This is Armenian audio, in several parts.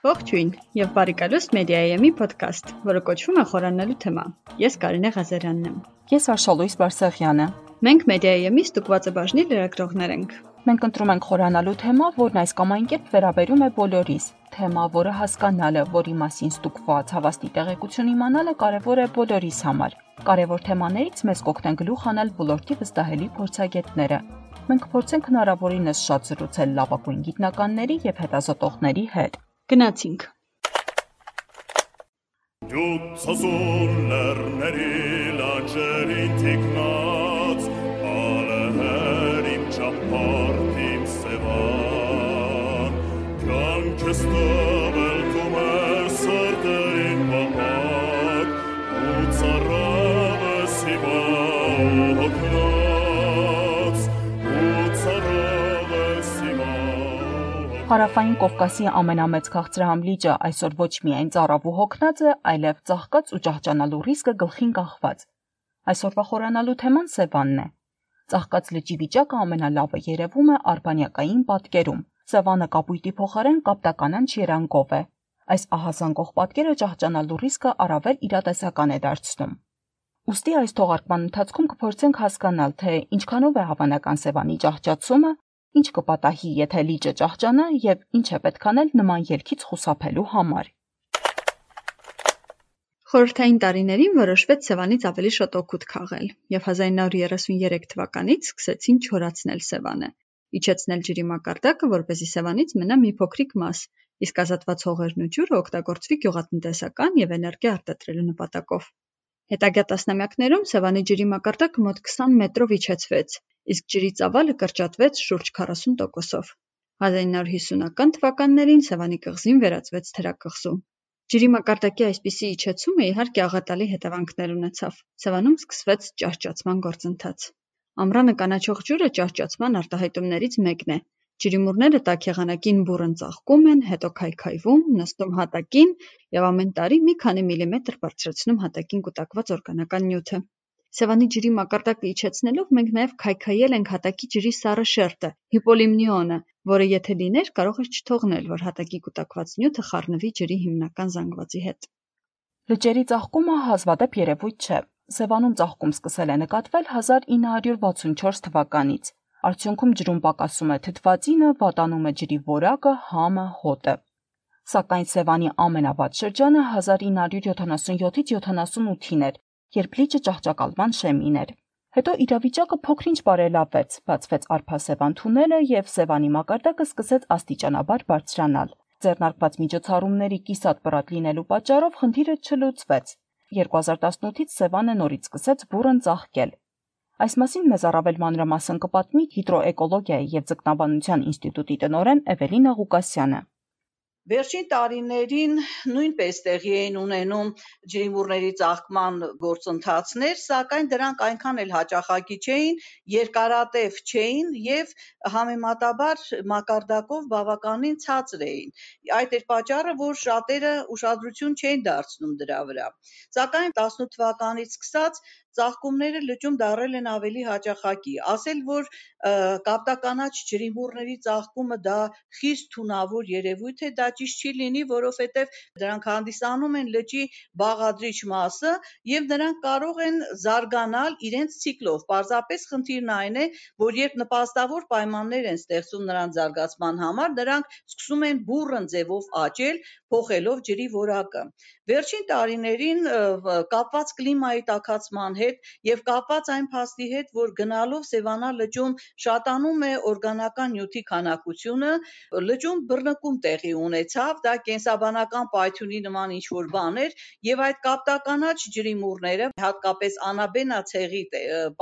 Ողջույն եւ բարեկալուստ Մեդիայեմի ոդկաստ, որը կոչվում է խորանալու թեմա։ Ես Կարինե Ղազարյանն եմ։ Ես Արշալույս Բարսեղյանը։ Մենք Մեդիայեմի ստուգված բաժնի լրագրողներ ենք։ Մենք ընտրում ենք խորանալու թեմա, որն այս կամ այն կերպ վերաբերում է բոլորիս։ Թեմա, որը հասկանալը, որի մասին ստուգված հավաստի տեղեկություն իմանալը կարևոր է բոլորիս համար։ Կարևոր թեմաներից մեզ կօգնեն գլուխ հանել ոլորտի վստահելի փորձագետները, մենք փորձենք հնարավորինս շատ զրուցել լավագույն գիտնականների եւ հետազոտողների հետ։ Գնացինք։ Յուծասուն լեռների լանջերին թիկնած ալեհերիմ ճամփորդիմ սևան կյանքս տվել կոմեր Հարավային Կովկասի ամենամեծ քաղցրահամ լիճը այսօր ոչ միայն ծառավ ու հոգնած է, այլև ծաղկած ու ճահճանալու ռիսկը գլխին կախված։ Այսօրվա խորանալու թեման Սևանն է։ Ծաղկած լճի վիճակը ամենալավը երևում է արբանյակային պատկերում։ Սևանը կապույտի փոխարեն կապտականանչ երանգով է։ Այս ահազանգող պատկերը ճահճանալու ռիսկը առավել իրատեսական է դարձնում։ Ոստի այս թողարկման ընթացքում կփորձենք հասկանալ, թե ինչքանով է հավանական Սևանի ճահճացումը ինչ կպատահի, եթե լիճը ճահճանա եւ ինչ է պետք անել նման ելքից խուսափելու համար։ Խորհրդային տարիներին որոշվեց Սևանից ավելի շուտ օգուտ քաղել եւ 1933 թվականից սկսեցին չորացնել Սևանը, իջեցնել ջրի մակարդակը, որպեսզի Սևանից մնա մի փոքրիկ մաս, իսկ ազատված հողերն ու ջուրը օգտագործվի գյուղատնտեսական եւ էներգիա արտադրելու նպատակով։ Հետագա տասնամյակներում Սևանի ջրի մակարդակը մոտ 20 մետրով իջեցվեց, իսկ ջրի ծավալը կրճատվեց շուրջ 40 տոկոսով։ 1950-ական թվականներին Սևանի կղզին վերածվեց թերակղզու։ Ջրի մակարդակի այսպիսի իջեցումը իհարկե աղետալի հետևանքներ ունեցավ։ Սևանում սկսվեց ճահճացման գործընթաց։ Ամռանը կանաչող ջուրը ճահճացման արտահայտումներից մեկն է, Ջրիմուռները տաք եղանակին բուռն ծաղկում են, հետո քայքայվում, նստում հատակին և ամեն տարի մի քանի միլիմետր բարձրացնում հատակին կուտակված օրգանական նյութը։ Սևանի ջրի մակարդակը իջեցնելով մենք նաև քայքայել ենք հատակի ջրի սառը շերտը՝ հիպոլիմնիոնը, որը եթե լիներ, կարող էր չթողնել, որ հատակի կուտակված նյութը խառնվի ջրի հիմնական զանգվածի հետ։ Լճերի ծաղկումը հազվադեպ երևույթ չէ։ Սևանում ծաղկում սկսել է նկատվել 1964 թվականից։ Արդյունքում ջրում պակասում է թթվածինը, վատանում է ջրի որակը, համը, հոտը։ Սակայն Սևանի ամենավատ շրջանը 1977-ից 78-ին էր, երբ լիճը ճահճակալման շեմին էր։ Հետո իրավիճակը փոքրինչ բարելավվեց, բացվեց Արփասևան թունելը եւ Սևանի մակարդակը սկսեց աստիճանաբար բարձրանալ։ Ձեռնարկված միջոցառումների կիսատ պրատ լինելու պատճառով խնդիրը չլուծվեց։ 2018-ից Սևանը նորից սկսեց բուրըն ծաղկել։ Այս մասին մեզ առավել մանրամասն կպատմի Հիդրոէկոլոգիայի եւ ձկնաբանության ինստիտուտի տնօրեն Էվելինա Ղուկասյանը։ Վերջին տարիներին նույնպես տեղի էին ունենում ջրիմուռների ծաղկման գործընթացներ, սակայն դրանք այնքան էլ հաճախակի չէին, երկարատև չէին եւ համեմատաբար մակարդակով բավականին ցածր էին։ Այդ էր պատճառը, որ շատերը ուշադրություն չէին դարձնում դրա վրա։ Սակայն 18 թվականից սկսած ծաղկումները լճում դարել են ավելի հաճախակի։ Ասել, որ կապտականաչ ջրիմուռների ծաղկումը դա խիստ թունավոր երևույթ է, դա ճիշտ չի լինի, որովհետև դրանք հանդիսանում են լճի բաղադրիչ մասը եւ նրանք կարող են զարգանալ իրենց ցիկլով։ Պարզապես խնդիրն այն է, որ երբ նպաստավոր պայմաններ են ստեղծում նրանց զարգացման համար, նրանք սկսում են բուրըն ձևով աճել, փոխելով ջրի որակը։ Վերջին տարիներին կապված կլիմայի տաքացման հետ եւ կապված այն փաստի հետ, որ գնալով Սևանա լճում շատանում է օրգանական նյութի քանակությունը, լճում բռնկում տեղի ունեցավ, դա կենսաբանական պայթյունի նման ինչ-որ բան էր եւ այդ կապտականաչ ջրիմուռները, հատկապես անաբենա ցեղի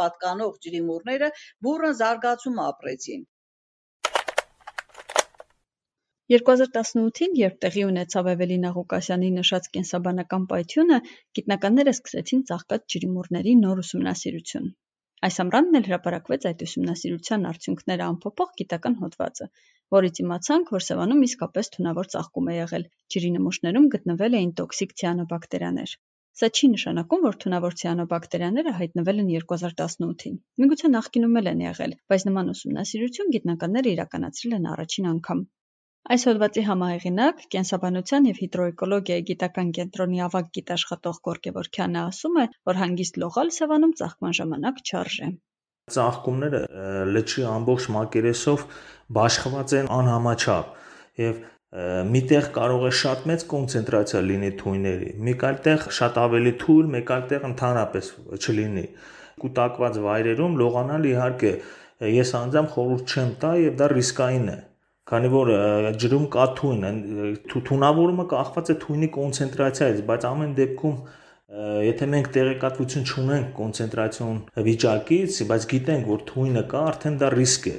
պատկանող ջրիմուռները բուրըն զարգացում ապրեցին։ 2018-ին, երբ տեղի ունեցավ Էվելինա Ղուկասյանի նշած կենսաբանական պայթյունը, գիտնականները սկսեցին ծաղկած ջրիմուռների նոր ուսումնասիրություն։ Այս ամռանն էլ հրապարակվեց այդ ուսումնասիրության արդյունքները ամփոփող գիտական հոդվածը, որից իմացանք, որ Սևանում իսկապես թունավոր ծաղկում է եղել, ջրի նմուշներում գտնվել էին տոքսիկ ցիանոբակտերիաներ։ Սա չի նշանակում, որ թունավոր ցիանոբակտերիաները հայտնվել են 2018-ին։ Միգուցե նախկինում էլ են եղել, բայց նման ուսումնասիրություն գիտնականները իրականացրել են առաջին անգամ։ Այս հոդվածի համահեղինակ կենսաբանության եւ հիդրոէկոլոգիայի գիտական կենտրոնի ավագ գիտաշխատող Գորգե Որքյանը ասում է, որ հանգիստ լողալ Սևանում ծաղկման ժամանակ չարժե։ Ծաղկումները լճի ամբողջ մակերեսով բաշխված են անհամաչափ եւ միտեղ կարող է շատ մեծ կոնցենտրացիա լինի թույների, մեկ այլ տեղ շատ ավելի թույլ, մեկ այլ տեղ ընդհանրապես չլինի։ Կուտակված վայրերում լողանալ իհարկե ես անձամբ խորհուրդ չեմ տա եւ դա ռիսկային է քանի որ ջրում կա թույն, թունավորումը կախված է թույնի կոնցենտրացիայից, բայց ամեն դեպքում եթե մենք տեղեկատվություն չունենք կոնցենտրացիոն վիճակից, բայց գիտենք, որ թույնը կա, արդեն դա ռիսկ է։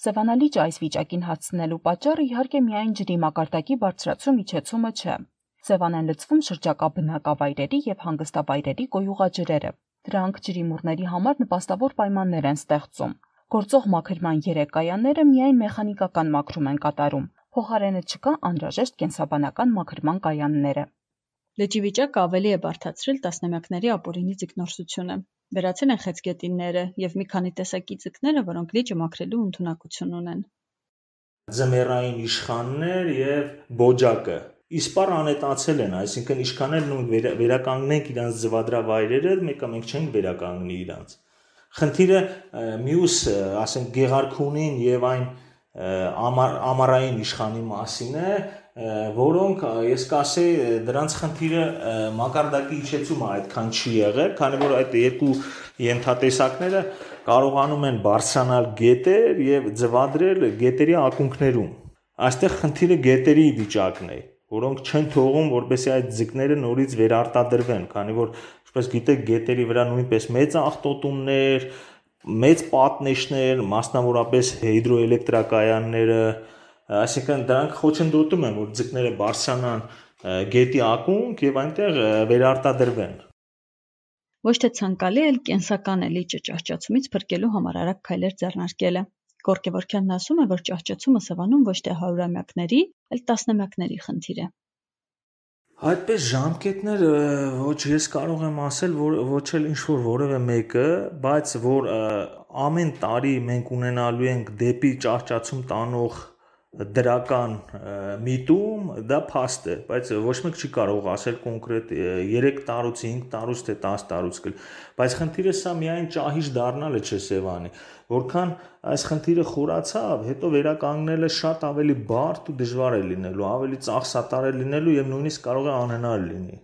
Սևանալիճը այս վիճակին հասցնելու պատճառը իհարկե միայն ջրի մակարդակի բարձրացում իջեցումը չէ։ Սևան են լցվում շրջակա բնակավայրերի եւ հանգստավայրերի գոյուղաջրերը։ Դրանք ջրի մուրների համար նպաստավոր պայմաններ են ստեղծում։ Գործող մաքրման 3 կայանները միայն մեխանիկական մաքրում են կատարում։ Փոխարենը չկա անհրաժեշտ կենսաբանական մաքրման կայանները։ Լճի վիճակը ավելի է բարդացրել տասնամյակների ապօրինի ձկնորսությունը։ Վերացել են խեցգետինները եւ մի քանի տեսակի ձկները, որոնք լիճը մաքրելու ընդունակություն ունեն։ Ձմեռային իշխաններ եւ բոջակը իսպար անետացել են, այսինքն իշխաներն ու վերականգնենք իրանց զվադրավայրերը, մեկը մենք չենք վերականգնի իրանց։ Խնդիրը մյուս, ասենք, Գեղարքունին եւ այն ամար, ամարային իշխանի մասին է, որոնք ես կասեի դրանց խնդիրը մակարդակի իջեցումը այդքան չի եղել, քանի որ այդ երկու ենթատեսակները կարողանում են բարձրանալ գետեր եւ ձվադրել գետերի ակունքներում։ Այստեղ խնդիրը գետերի վիճակն է, որոնք չեն թողում, որպեսզի այդ ձկները նորից վերարտադրվեն, քանի որ ինչպես գիտեք, գետերի վրա նույնպես մեծ աղտոտումներ, մեծ պատնեշներ, մասնավորապես հիդրոէլեկտրակայանները, այսինքն դրանք խոչընդոտում են, որ ձկները բարձրանան գետի ակունք եւ այնտեղ վերարտադրվեն։ Ոչ թե ցանկալի էլ կենսական է լիճը ճահճացումից փրկելու համար արագ քայլեր ձեռնարկելը։ Գորկեվորքյանն ասում է, որ ճահճացումը Սևանում ոչ թե հարյուրամյակների, այլ տասնամյակների խնդիր է։ Այդպես ժամկետներ ոչ ես կարող եմ ասել, որ ոչ էլ ինչ որ որևէ մեկը, բայց որ ամեն տարի մենք ունենալու ենք դեպի ճահճացում տանող դրական միտում դա փաստ է, բայց ոչ մեկ չի կարող ասել կոնկրետ 3 տարուց 5 տարուց թե 10 տարուց կլ։ Բայց խնդիրը սա միայն ճահիճ դառնալը չէ Սևանի։ Որքան այս խնդիրը խորացավ, հետո վերականգնելը շատ ավելի բարդ ու դժվար է լինելու, ավելի ծախսատար է լինելու եւ նույնիսկ կարող է անհնար լինի։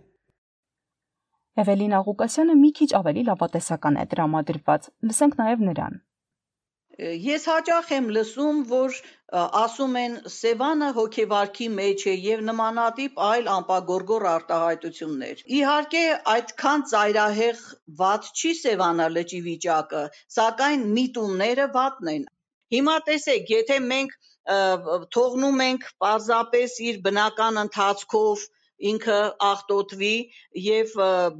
Էվելին Աղուկասյանը մի քիչ ավելի լավատեսական է տրամադրված։ Լսենք նաև նրան։ Ես հաճախ եմ լսում, որ ասում են Սևանը հոգեվարքի մեջ է եւ նմանատիպ այլ անպագորգոր արտահայտություններ։ Իհարկե, այդքան ծայրահեղ վատ չի Սևանա լճի վիճակը, սակայն միտումները վատն են։ Հիմա տեսեք, եթե մենք թողնում ենք պարզապես իր բնական ընթացքով ինքը աղտոտվի եւ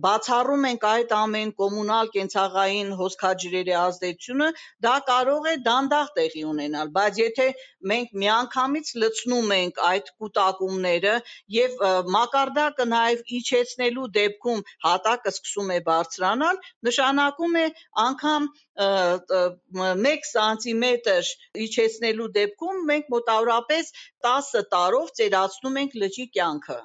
բացառում ենք այդ ամեն կոմունալ կենցաղային հոսքաջրերի ազդեցությունը, դա կարող է դանդաղ տեղի ունենալ, բայց եթե մենք միանգամից լցնում ենք այդ կൂട്ടակումները եւ մակարդակը նաեւ իջեցնելու դեպքում հատակը սկսում է բարձրանալ, նշանակում է անգամ 1 սանտիմետր իջեցնելու դեպքում մենք մոտավորապես 10 տարով ծերացնում ենք լճի կյանքը։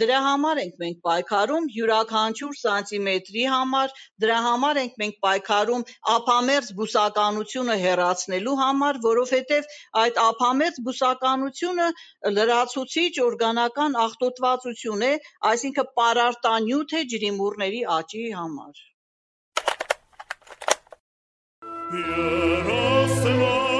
Դրա համար ենք մենք պայքարում յուրաքանչյուր սանտիմետրի համար, դրա համար ենք մենք պայքարում ափամերձ բուսականությունը հեռացնելու համար, որովհետև այդ ափամերձ բուսականությունը լրացուցիչ օրգանական աղտոտվածություն է, այսինքն պարարտանյութ է ջրիմուռների աճի համար։ Երասնա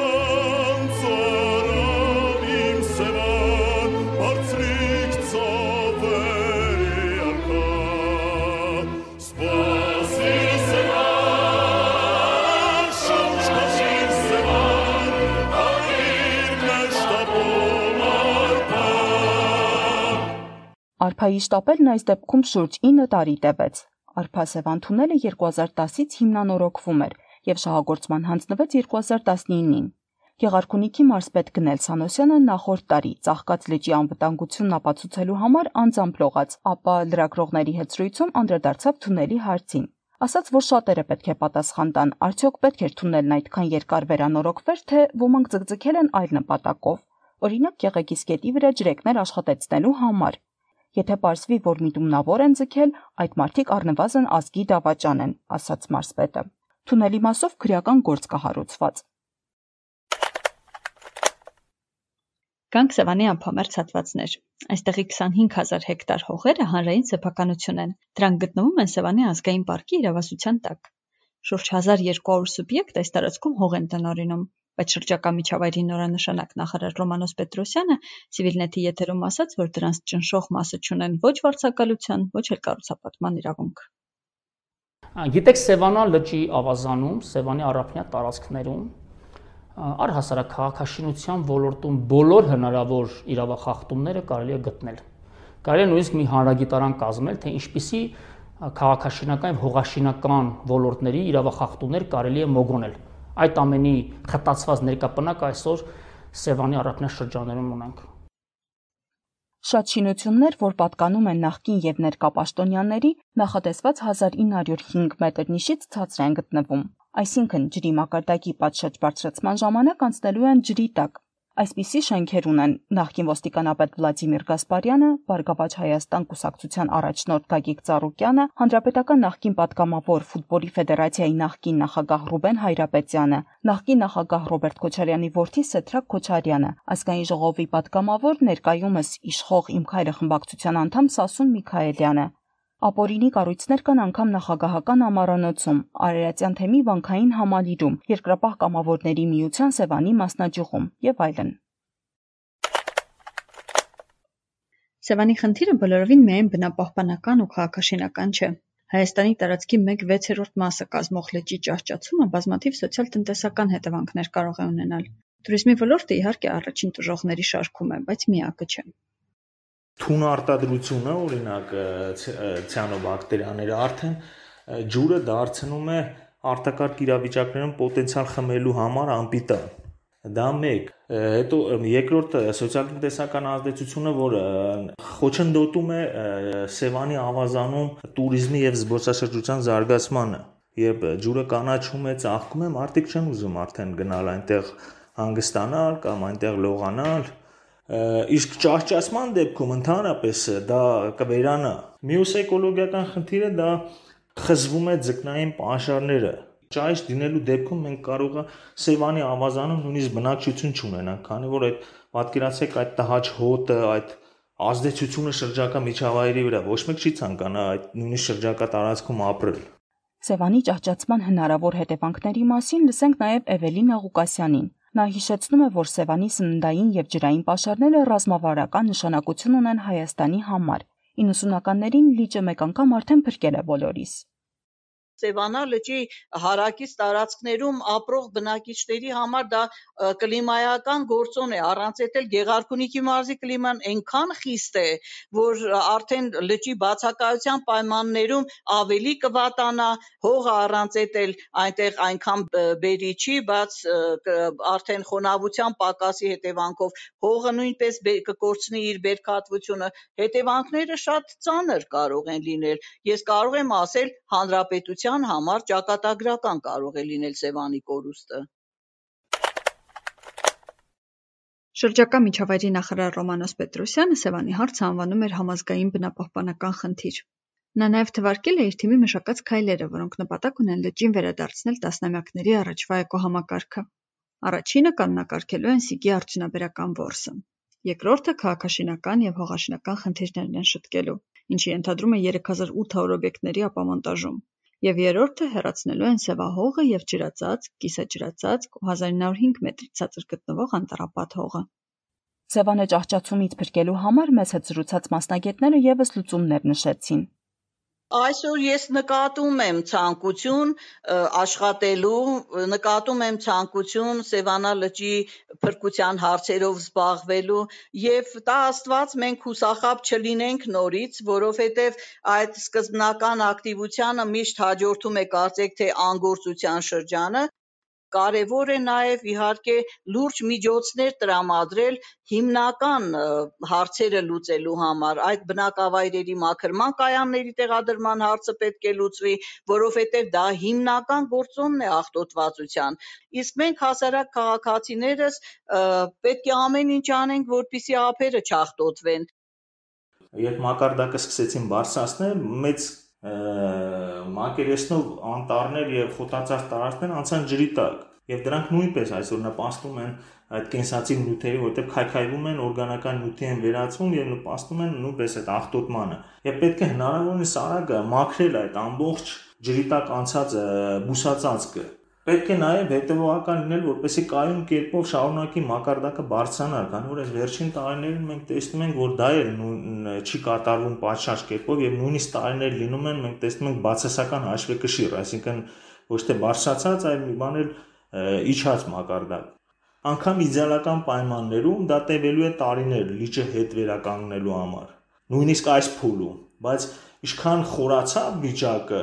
Արփայի շտապելն այս դեպքում շուրջ 9 տարի տևեց։ Արփասևան թունելը 2010-ից հիմնանորոգվում էր եւ շահագործման հանձնվեց 2019-ին։ Գեղարքունիքի մարզպետ Գնել Սանոսյանը նախորդ տարի ծաղկած լճի անվտանգությունն ապացուցելու համար անձամբ լողաց, ապա լրագրողների հետ զրույցում անդրադարձավ թունելի հարցին։ ասաց, որ շատերը պետք է պատասխան տան, արդյոք պետք էր թունելն այդքան երկար վերանորոգվեր, թե ոմանք ձգձգել են այլ նպատակով, օրինակ Գեղեցկի գետի վրա ջրեկներ աշխատեցնելու համար։ Եթե ողջվի, որ միտումնավոր են ձգել, այդ մարդիկ առնվազն ազգի դավաճան են, ասաց մարսպետը։ Թունելի մասով քրեական գործ կհարուցված։ Գանք Սևանի անփամերձ հատվածներ։ Այստեղի 25000 հեկտար հողերը հանրային սեփականություն են։ Դրանք գտնվում են Սևանի ազգային պարկի իրավասության տակ։ Շուրջ 1200 սուբյեկտ այս տարածքում հող են տնօրինում, բայց շրջակա միջավայրի նորանշանակ նախարար Ռոմանոս Պետրոսյանը Civilnet-ի եթերում ասաց, որ դրանց ճնշող մասը չունեն ոչ վարձակալության, ոչ էլ կառուցապատման իրավունք։ Գիտեք Սևանա լճի ավազանում, Սևանի առափնյա տարածքներում առհասարակ քաղաքաշինության ոլորտում բոլոր հնարավոր իրավախախտումները կարելի է գտնել։ Կարելի է նույնիսկ մի հանրագիտարան կազմել, թե ինչպիսի քաղաքաշինական եւ հողաշինական ոլորտների իրավախախտումներ կարելի է մոգոնել։ Այդ ամենի խտացված ներկապնակ այսօր Սևանի առափնյա շրջաներում ունենք։ Շատ շինություններ, որ պատկանում են նախկին եւ ներկա պաշտոնյաների, նախատեսված 1905 մետր նիշից ցածր են գտնվում այսինքն ջրի մակարդակի պատշաճ բարձրացման ժամանակ անցնելու են ջրի տակ։ Այսպիսի շենքեր ունեն նախկին ոստիկանապետ Վլադիմիր Գասպարյանը, Բարգավաճ Հայաստան կուսակցության առաջնորդ Գագիկ Ծառուկյանը, Հանրապետական նախկին պատգամավոր ֆուտբոլի ֆեդերացիայի նախկին նախագահ Ռուբեն Հայրապետյանը, նախկին նախագահ Ռոբերտ Քոչարյանի որդի Սեթրակ Քոչարյանը, ազգային ժողովի պատգամավոր ներկայումս իշխող Իմ քայլը խմբակցության անդամ Սասուն Միքայելյանը, Ապօրինի կառույցներ կան անգամ նախագահական ամառանոցում, Արարատյան թեմի վանքային համալիրում, Երկրապահ կամավորների միության Սևանի մասնաճյուղում եւ այլն։ Սևանի խնդիրը բոլորովին միայն բնապահպանական ու քաղաքաշինական չէ։ Հայաստանի տարածքի 1/6-րդ մասը կազմող լճի ճահճացումը բազմաթիվ սոցիալ-տնտեսական հետևանքներ կարող է ունենալ։ Տուրիզմի ոլորտը իհարկե առաջին տուժողների շարքում է, բայց միակը չէ թուն արտադրությունը, օրինակ ցիանոբակտերիաները արդեն ջուրը դարձնում է արտակարգ իրավիճակներում պոտենցիալ խմելու համար անպիտան։ Դա մեկ։ Հետո երկրորդ սոցիալ-տնտեսական ազդեցությունը, որ խոչընդոտում է Սևանի ավազանում տուրիզմի եւ զբոսաշրջության զարգացմանը։ Երբ ջուրը կանաչում է, ծաղկում է, մարդիկ չեն ուզում արդեն գնալ այնտեղ հանգստանալ կամ այնտեղ լողանալ, իսկ ճահճացման դեպքում ընդհանրապես դա կվերանա մյուս էկոլոգիական խնդիրը դա խզվում է ձկնային պաշարները ճայս դինելու դեպքում մենք կարող է Սևանի ավազանում նույնիսկ բնակչություն չունենանք, քանի որ այդ պատկերացեք այդ տհաճ հոտը, այդ ազդեցությունը շրջակա միջավայրի վրա ոչ մեկ չի ցանկանա այդ նույնիսկ շրջակա տարածքում ապրել։ Սևանի ճահճացման հնարավոր հետևանքների մասին լսենք նաև Էվելին Աղուկասյանին, Նա հիշեցնում է, որ Սևանի սննդային եւ ջրային պաշարները ռազմավարական նշանակություն ունեն Հայաստանի համար։ 90-ականներին լիճը մեկ անգամ արդեն փրկել է բոլորիս։ Սևանա լճի հարակից տարածքներում ապրող բնակիչների համար դա կլիմայական գործոն է, առանց այդ էլ Գեղարքունիքի մարզի կլիման այնքան խիստ է, որ արդեն լճի բացակայության պայմաններում ավելի կվատանա, հողը առանց այդ էլ այնտեղ այնքան բերի չի, բայց արդեն խոնավության պակասի հետևանքով հողը նույնպես կկորցնի իր բերքատվությունը, հետևանքները շատ ծանր կարող են լինել։ Ես կարող եմ ասել հանրապետության Ադրբեջանցիության համար ճակատագրական կարող է լինել Սևանի կորուստը։ Շրջակա միջավայրի նախարար Ռոմանոս Պետրոսյանը Սևանի հարցը անվանում էր համազգային բնապահպանական խնդիր։ Նա նաև թվարկել է իր թիմի մշակած քայլերը, որոնք նպատակ ունեն լճին վերադարձնել տասնամյակների առաջվա էկոհամակարգը։ Առաջինը կանոնակարգելու են Սիգի արդյունաբերական ворսը։ Երկրորդը քաղաքաշինական եւ հողաշինական խնդիրներն են շտկելու, ինչը ենթադրում է 3800 հա օբյեկտների ապամոնտաժում եւ երրորդը հեռացնելու են սևահողը եւ ջրածածկ, կիսաջրածածկ ու 1905 մետրից ցածր գտնվող անտառապատ հողը։ Սևանը ճահճացումից փրկելու համար մեծ հետ զրուցած մասնագետները եւս լուծումներ նշեցին։ Այսօր ես նկատում եմ ցանկություն աշխատելու, նկատում եմ ցանկություն Սևանա լճի փրկության հարցերով զբաղվելու եւ տա Աստված մենք հուսախաբ չլինենք նորից, որովհետեւ այդ սկզբնական ակտիվությանը միշտ հաջորդում է կարծեք թե անգործության շրջանը կարևոր է նաև իհարկե լուրջ միջոցներ տրամադրել հիմնական հարցերը լուծելու համար։ Այդ բնակավայրերի մաքրման կայանների տեղադրման հարցը պետք է լուծվի, որովհետև դա հիմնական գործոնն է աղտոտվածության։ Իսկ մենք հասարակ քաղաքացիներս պետք է ամեն ինչ անենք, որպիսի ափերը չաղտոտվեն։ Երբ մակարդակը սկսեցին բարձրացնել, մեծ մակերեսնով անտառներ եւ խոտածածկ տարածքներ անցան ջրի տակ եւ դրանք նույնպես այսօր նպաստում են այդ կենսացի նյութերի, որտեղ քայքայվում են օրգանական նյութի են վերածվում եւ նպաստում են նույնպես այդ աղտոտմանը։ Եվ պետք է հնարավորինս արագ մաքրել այդ ամբողջ ջրի տակ անցած բուսածածկը Պետք է նաև հետևողական լինել, որպեսզի կայուն կերպով շարունակի մակարդակը բարձրանալ, քանի որ այս վերջին տարիներին մենք տեսնում ենք, որ դա էլ չի կատարվում պատշաճ կերպով եւ նույնիսկ տարիներ լինում են, մենք տեսնում ենք բացասական հաշվեկշիռ, այսինքն ոչ թե բարձրացած, այլ մի բան էլ իջած մակարդակ։ Անկամ իդեալական պայմաններում դա տևելու է տարիներ լիճը հետ վերականգնելու համար։ Նույնիսկ այս փուլում, բայց ինչքան խորացավ վիճակը,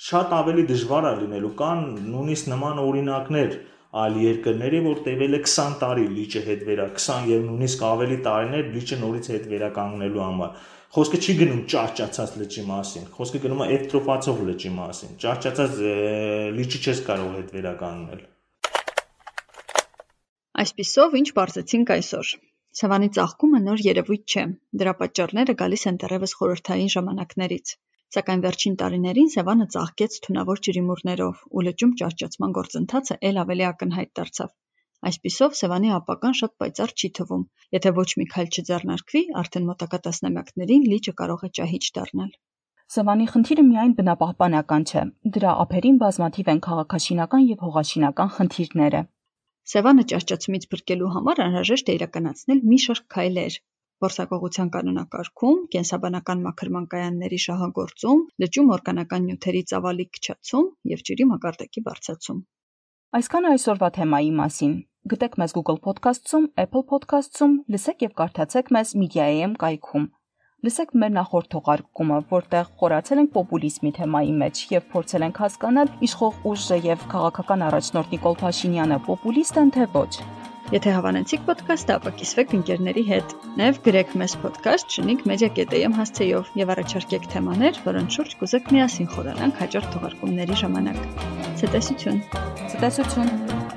շատ ավելի դժվար է լինելու կան նույնիսկ նման օրինակներ այլ երկրների, որ տևել է 20 տարի լիճը հետ վերա 20 եւ նույնիսկ ավելի տարիներ լիճը նորից հետ վերականգնելու համար։ Խոսքը չի գնում ճարճացած լճի մասին, խոսքը գնում է էվտրոֆացող լճի մասին։ Ճարճացած լիճի չես կարող հետ վերականգնել։ Այսպիսով, ինչ բարձեցինք այսօր։ Սևանի ծաղկումը նոր երևույթ չէ։ Դրա պատճառները գալիս են դեռևս խորհրդային ժամանակներից սակայն վերջին տարիներին Սևանը ծաղկեց թունավոր ջրիմուռներով ու լճում ճահճացման գործընթացը էլ ավելի ակնհայտ դարձավ։ Այսպիսով Սևանի ապագան շատ պայծառ չի թվում։ Եթե ոչ մի քայլ չձեռնարկվի, արդեն մոտակա տասնամյակներին լիճը կարող է ճահիճ դառնալ։ Սևանի խնդիրը միայն բնապահպանական չէ։ Դրա ափերին բազմաթիվ են քաղաքաշինական եւ հողաշինական խնդիրները։ Սևանը ճահճացումից փրկելու համար անհրաժեշտ է իրականացնել մի շարք քայլեր, որսագողության կանոնակարգում, կենսաբանական մաքրման կայանների շահագործում, լճում օրգանական նյութերի ծավալի քչացում և ջրի մակարդակի բարձրացում։ Այսքանը այսօրվա թեմայի մասին։ Գտեք մեզ Google Podcast-ում, Apple Podcast-ում, լսեք եւ կարդացեք մեզ Media.am կայքում։ Լսեք մեր նախորդ թողարկումը, որտեղ խորացել ենք պոպուլիզմի թեմայի մեջ եւ փորձել ենք հասկանալ իշխող ուժը եւ քաղաքական առաջնորդ Նիկոլ Փաշինյանը պոպուլիստ են թե ոչ։ Եթե հավանեցիք ոդքասթը, ապա կիսվեք ընկերների հետ։ Նաև գրեք մեզ ոդքասթ շնիկ media.am հասցեով եւ առաջարկեք թեմաներ, որոնց շուրջ կուզեք միասին խորանանք հաջորդ թողարկումների ժամանակ։ Ցտեսություն։ Ցտեսություն։